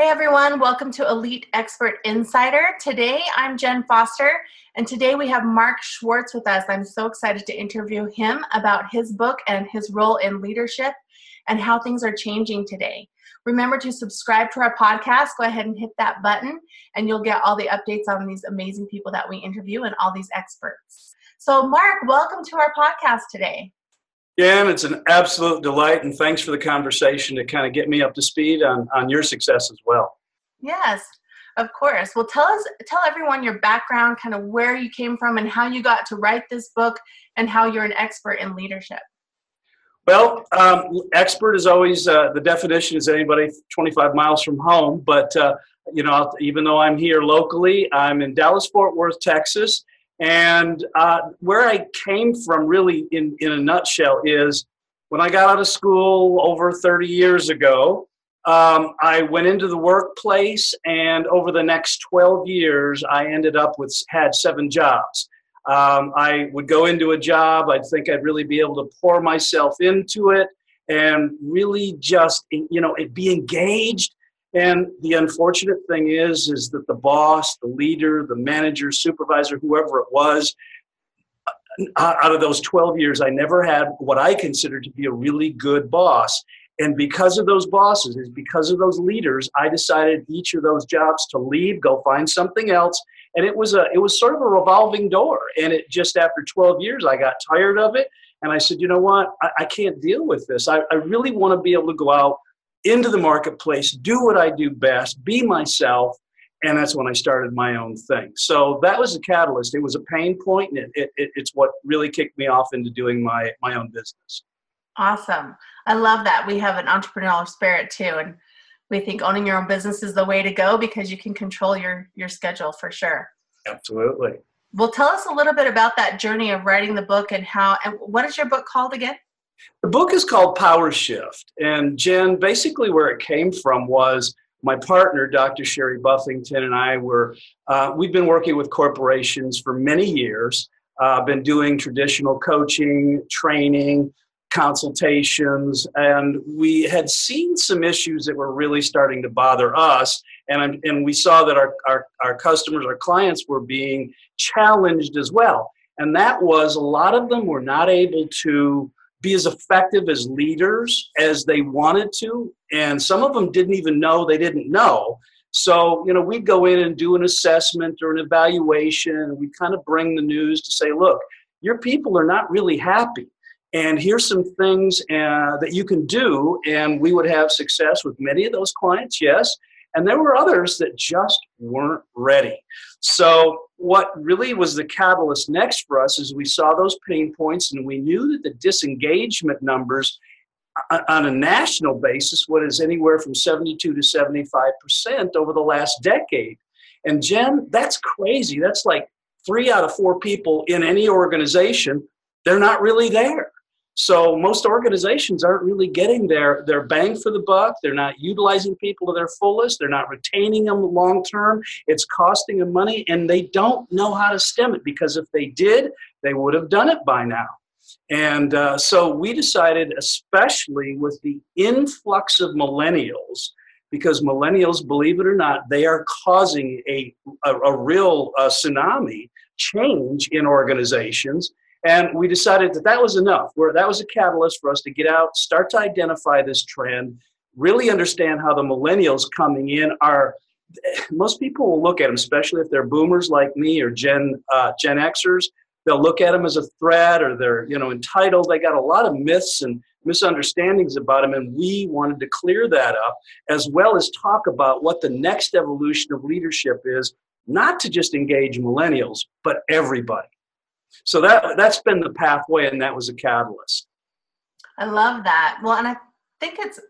Hey everyone, welcome to Elite Expert Insider. Today I'm Jen Foster, and today we have Mark Schwartz with us. I'm so excited to interview him about his book and his role in leadership and how things are changing today. Remember to subscribe to our podcast. Go ahead and hit that button, and you'll get all the updates on these amazing people that we interview and all these experts. So, Mark, welcome to our podcast today. Jan, it's an absolute delight, and thanks for the conversation to kind of get me up to speed on, on your success as well. Yes, of course. Well, tell us, tell everyone your background, kind of where you came from, and how you got to write this book, and how you're an expert in leadership. Well, um, expert is always uh, the definition is anybody 25 miles from home. But uh, you know, even though I'm here locally, I'm in Dallas Fort Worth, Texas, and uh, where I came from, really, in, in a nutshell, is when I got out of school over 30 years ago, um, I went into the workplace, and over the next 12 years, I ended up with had seven jobs. Um, I would go into a job, I'd think I'd really be able to pour myself into it and really just, you know, be engaged and the unfortunate thing is, is that the boss, the leader, the manager, supervisor, whoever it was, out of those 12 years, I never had what I consider to be a really good boss. And because of those bosses, is because of those leaders, I decided each of those jobs to leave, go find something else. And it was a it was sort of a revolving door. And it just after 12 years, I got tired of it. And I said, you know what? I, I can't deal with this. I, I really want to be able to go out into the marketplace, do what I do best, be myself. And that's when I started my own thing. So that was a catalyst. It was a pain point, and it, it, it's what really kicked me off into doing my, my own business. Awesome. I love that. We have an entrepreneurial spirit too. And we think owning your own business is the way to go because you can control your, your schedule for sure. Absolutely. Well, tell us a little bit about that journey of writing the book and how, and what is your book called again? The book is called Power Shift. And Jen, basically where it came from was my partner, Dr. Sherry Buffington, and I were, uh, we've been working with corporations for many years, uh, been doing traditional coaching, training, consultations, and we had seen some issues that were really starting to bother us. And, and we saw that our, our, our customers, our clients were being challenged as well. And that was a lot of them were not able to be as effective as leaders as they wanted to. And some of them didn't even know they didn't know. So, you know, we'd go in and do an assessment or an evaluation, and we kind of bring the news to say, look, your people are not really happy. And here's some things uh, that you can do. And we would have success with many of those clients, yes. And there were others that just weren't ready. So, what really was the catalyst next for us is we saw those pain points and we knew that the disengagement numbers uh, uh, on a national basis was anywhere from 72 to 75% over the last decade. And Jen, that's crazy. That's like three out of four people in any organization, they're not really there. So most organizations aren't really getting their, their bang for the buck. They're not utilizing people to their fullest. They're not retaining them long term. It's costing them money, and they don't know how to stem it because if they did, they would have done it by now. And uh, so we decided, especially with the influx of millennials, because millennials, believe it or not, they are causing a, a, a real uh, tsunami change in organizations and we decided that that was enough, where that was a catalyst for us to get out, start to identify this trend, really understand how the millennials coming in are. Most people will look at them, especially if they're boomers like me or Gen uh, Gen Xers. They'll look at them as a threat, or they're you know entitled. They got a lot of myths and misunderstandings about them, and we wanted to clear that up, as well as talk about what the next evolution of leadership is. Not to just engage millennials, but everybody. So that that's been the pathway, and that was a catalyst. I love that. Well, and I think it's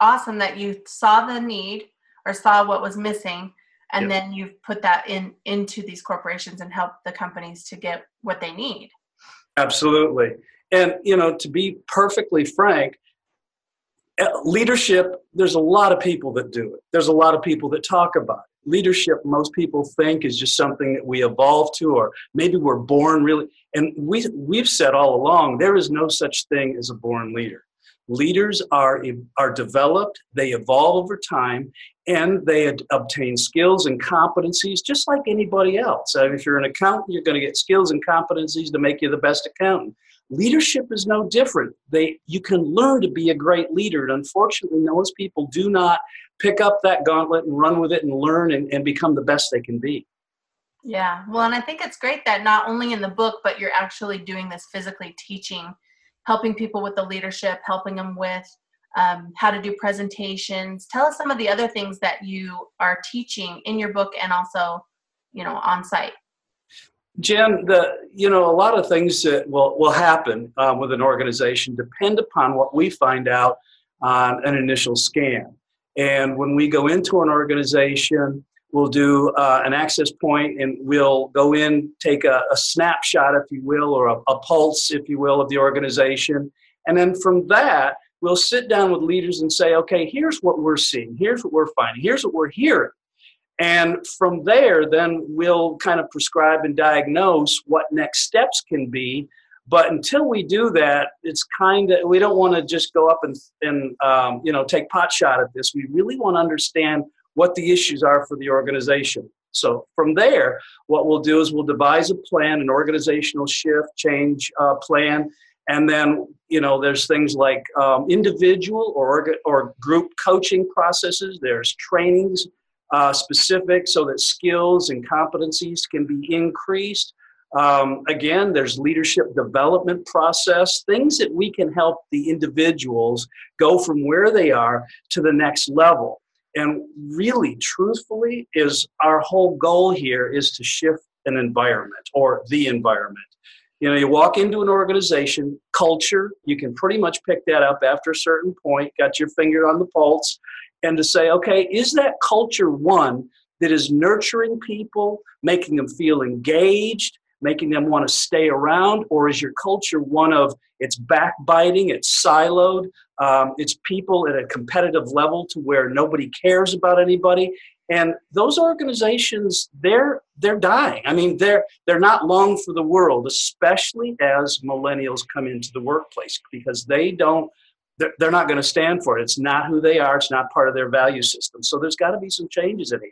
awesome that you saw the need, or saw what was missing and then you've put that in into these corporations and help the companies to get what they need. Absolutely. And you know to be perfectly frank eh, leadership there's a lot of people that do it. There's a lot of people that talk about it leadership most people think is just something that we evolve to or maybe we're born really and we we've said all along there is no such thing as a born leader. Leaders are are developed they evolve over time and they ad- obtain skills and competencies just like anybody else. I mean, if you're an accountant you're going to get skills and competencies to make you the best accountant leadership is no different they you can learn to be a great leader and unfortunately most people do not pick up that gauntlet and run with it and learn and, and become the best they can be yeah well and i think it's great that not only in the book but you're actually doing this physically teaching helping people with the leadership, helping them with um, how to do presentations. Tell us some of the other things that you are teaching in your book and also, you know, on site. Jen, the you know a lot of things that will will happen um, with an organization depend upon what we find out on an initial scan. And when we go into an organization, We'll do uh, an access point and we'll go in, take a, a snapshot, if you will, or a, a pulse, if you will, of the organization. And then from that, we'll sit down with leaders and say, okay, here's what we're seeing, here's what we're finding, here's what we're hearing. And from there, then we'll kind of prescribe and diagnose what next steps can be. But until we do that, it's kind of we don't want to just go up and and um, you know take pot shot at this. We really want to understand what the issues are for the organization. So from there, what we'll do is we'll devise a plan, an organizational shift change uh, plan, and then you know there's things like um, individual or or group coaching processes. There's trainings uh, specific so that skills and competencies can be increased. Um, again, there's leadership development process, things that we can help the individuals go from where they are to the next level. And really, truthfully, is our whole goal here is to shift an environment or the environment. You know, you walk into an organization, culture, you can pretty much pick that up after a certain point, got your finger on the pulse, and to say, okay, is that culture one that is nurturing people, making them feel engaged, making them want to stay around, or is your culture one of it's backbiting, it's siloed, um, it's people at a competitive level to where nobody cares about anybody, and those organizations they're they're dying. I mean, they're they're not long for the world, especially as millennials come into the workplace because they don't. They're, they're not going to stand for it. It's not who they are. It's not part of their value system. So there's got to be some changes in it.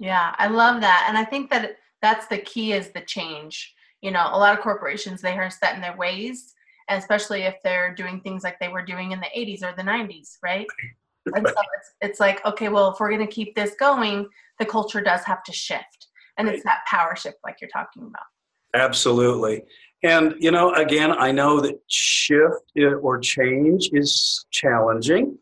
Yeah, I love that, and I think that that's the key is the change you know a lot of corporations they are set in their ways especially if they're doing things like they were doing in the 80s or the 90s right and so it's, it's like okay well if we're going to keep this going the culture does have to shift and right. it's that power shift like you're talking about absolutely and you know again i know that shift or change is challenging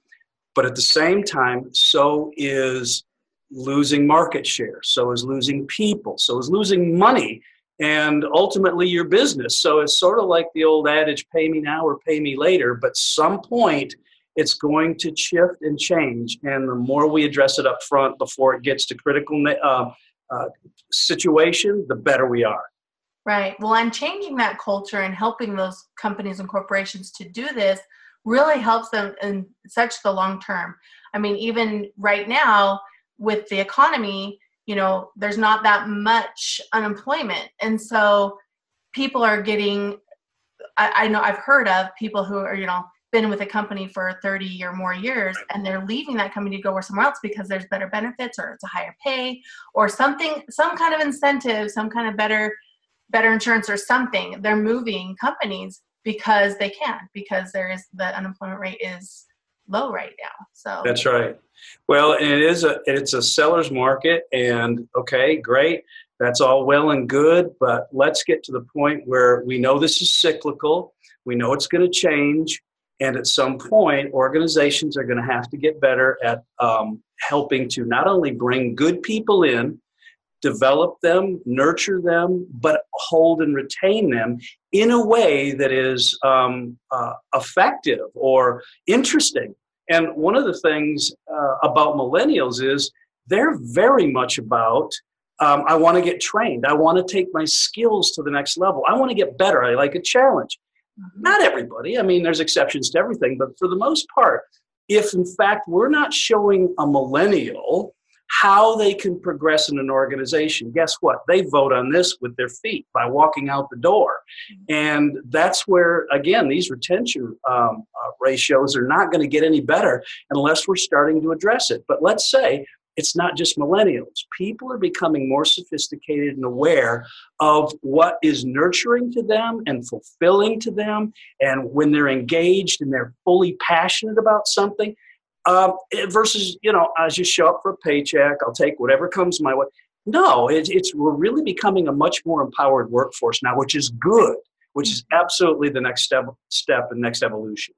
but at the same time so is losing market share, so is losing people, so is losing money, and ultimately your business. So it's sort of like the old adage pay me now or pay me later, but some point it's going to shift and change. And the more we address it up front before it gets to critical uh, uh, situation, the better we are. Right. Well, and changing that culture and helping those companies and corporations to do this really helps them in such the long term. I mean, even right now, with the economy, you know, there's not that much unemployment. And so people are getting, I, I know I've heard of people who are, you know, been with a company for 30 or more years and they're leaving that company to go somewhere else because there's better benefits or it's a higher pay or something some kind of incentive some kind of better better insurance or something they're moving companies because they can because there is the unemployment rate is low right now so that's right well, it is a it's a seller's market, and okay, great. That's all well and good, but let's get to the point where we know this is cyclical. We know it's going to change, and at some point, organizations are going to have to get better at um, helping to not only bring good people in, develop them, nurture them, but hold and retain them in a way that is um, uh, effective or interesting And one of the things uh, about millennials is they're very much about um, I want to get trained. I want to take my skills to the next level. I want to get better. I like a challenge. Mm-hmm. Not everybody. I mean, there's exceptions to everything, but for the most part, if in fact we're not showing a millennial how they can progress in an organization. Guess what? They vote on this with their feet by walking out the door. And that's where, again, these retention um, uh, ratios are not going to get any better unless we're starting to address it. But let's say it's not just millennials. People are becoming more sophisticated and aware of what is nurturing to them and fulfilling to them. And when they're engaged and they're fully passionate about something, um, versus you know I just show up for a paycheck. I'll take whatever comes my way. No, it, it's we're really becoming a much more empowered workforce now, which is good. Which is mm-hmm. absolutely the next step step and next evolution.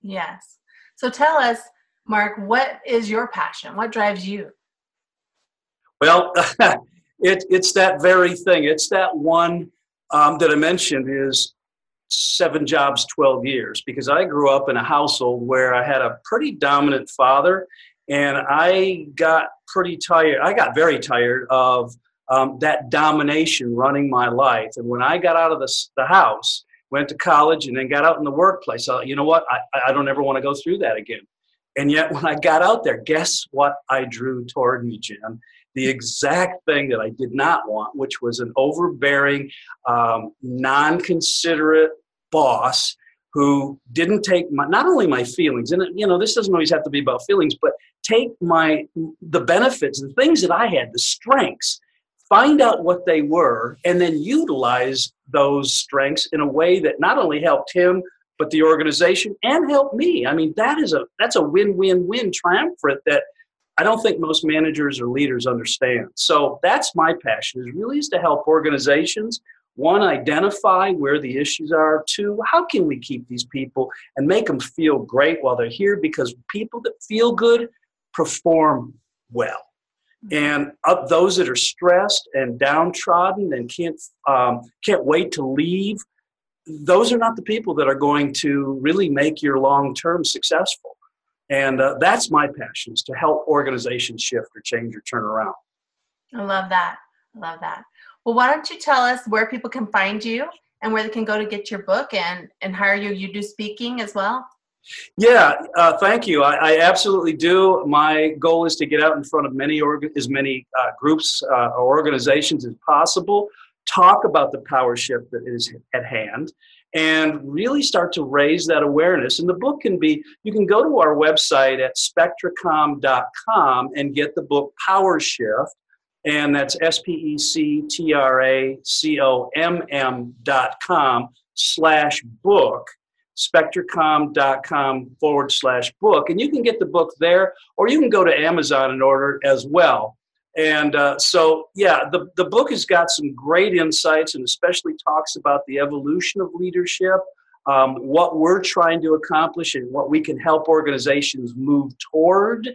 Yes. So tell us, Mark, what is your passion? What drives you? Well, it, it's that very thing. It's that one um, that I mentioned is seven jobs, 12 years, because I grew up in a household where I had a pretty dominant father, and I got pretty tired. I got very tired of um, that domination running my life. And when I got out of the, the house, went to college, and then got out in the workplace, I you know what? I, I don't ever want to go through that again. And yet, when I got out there, guess what I drew toward me, Jim? The exact thing that I did not want, which was an overbearing, um, non considerate boss who didn't take my, not only my feelings, and you know, this doesn't always have to be about feelings, but take my the benefits, the things that I had, the strengths, find out what they were, and then utilize those strengths in a way that not only helped him but the organization and helped me. I mean, that is a that's a win-win-win triumvirate that I don't think most managers or leaders understand. So that's my passion is really is to help organizations one, identify where the issues are. Two, how can we keep these people and make them feel great while they're here? Because people that feel good perform well. Mm-hmm. And those that are stressed and downtrodden and can't um, can't wait to leave, those are not the people that are going to really make your long term successful. And uh, that's my passion is to help organizations shift or change or turn around. I love that. I love that. Well, why don't you tell us where people can find you and where they can go to get your book and, and hire you? You do speaking as well? Yeah, uh, thank you. I, I, absolutely do. My goal is to get out in front of many org- as many uh, groups uh, or organizations as possible, talk about the power shift that is at hand, and really start to raise that awareness. And the book can be you can go to our website at spectracomm.com and get the book Power Shift and that's S-P-E-C-T-R-A-C-O-M-M dot com slash book, spectracomm.com forward slash book. And you can get the book there, or you can go to Amazon and order it as well. And uh, so, yeah, the, the book has got some great insights and especially talks about the evolution of leadership, um, what we're trying to accomplish, and what we can help organizations move toward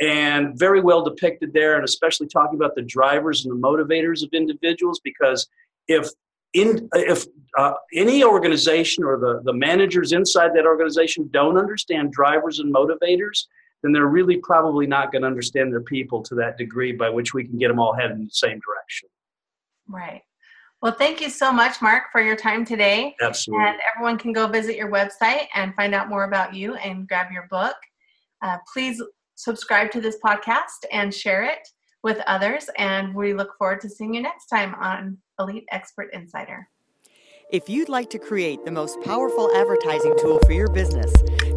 and very well depicted there, and especially talking about the drivers and the motivators of individuals. Because if in if uh, any organization or the, the managers inside that organization don't understand drivers and motivators, then they're really probably not going to understand their people to that degree by which we can get them all heading in the same direction. Right. Well, thank you so much, Mark, for your time today. Absolutely. And everyone can go visit your website and find out more about you and grab your book. Uh, please subscribe to this podcast and share it with others. And we look forward to seeing you next time on Elite Expert Insider. If you'd like to create the most powerful advertising tool for your business,